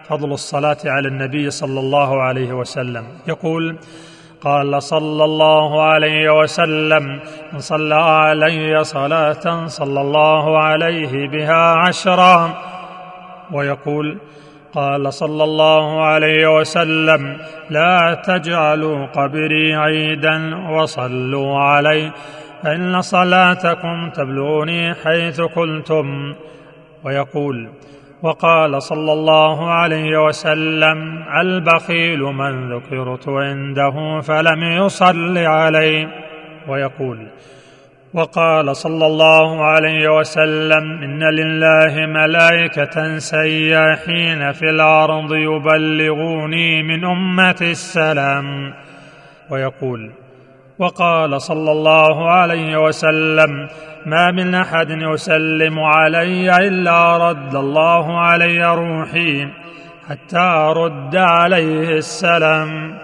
فضل الصلاة على النبي صلى الله عليه وسلم. يقول قال صلى الله عليه وسلم من صلى علي صلاة صلى الله عليه بها عشرا ويقول قال صلى الله عليه وسلم لا تجعلوا قبري عيدا وصلوا علي فإن صلاتكم تبلغني حيث قلتم ويقول وقال صلى الله عليه وسلم البخيل من ذكرت عنده فلم يصل علي ويقول وقال صلى الله عليه وسلم إن لله ملائكة سياحين في الأرض يبلغوني من امتي السلام. ويقول وقال صلى الله عليه وسلم ما من أحد يسلم علي إلا رد الله علي روحي حتى ارد عليه السلام.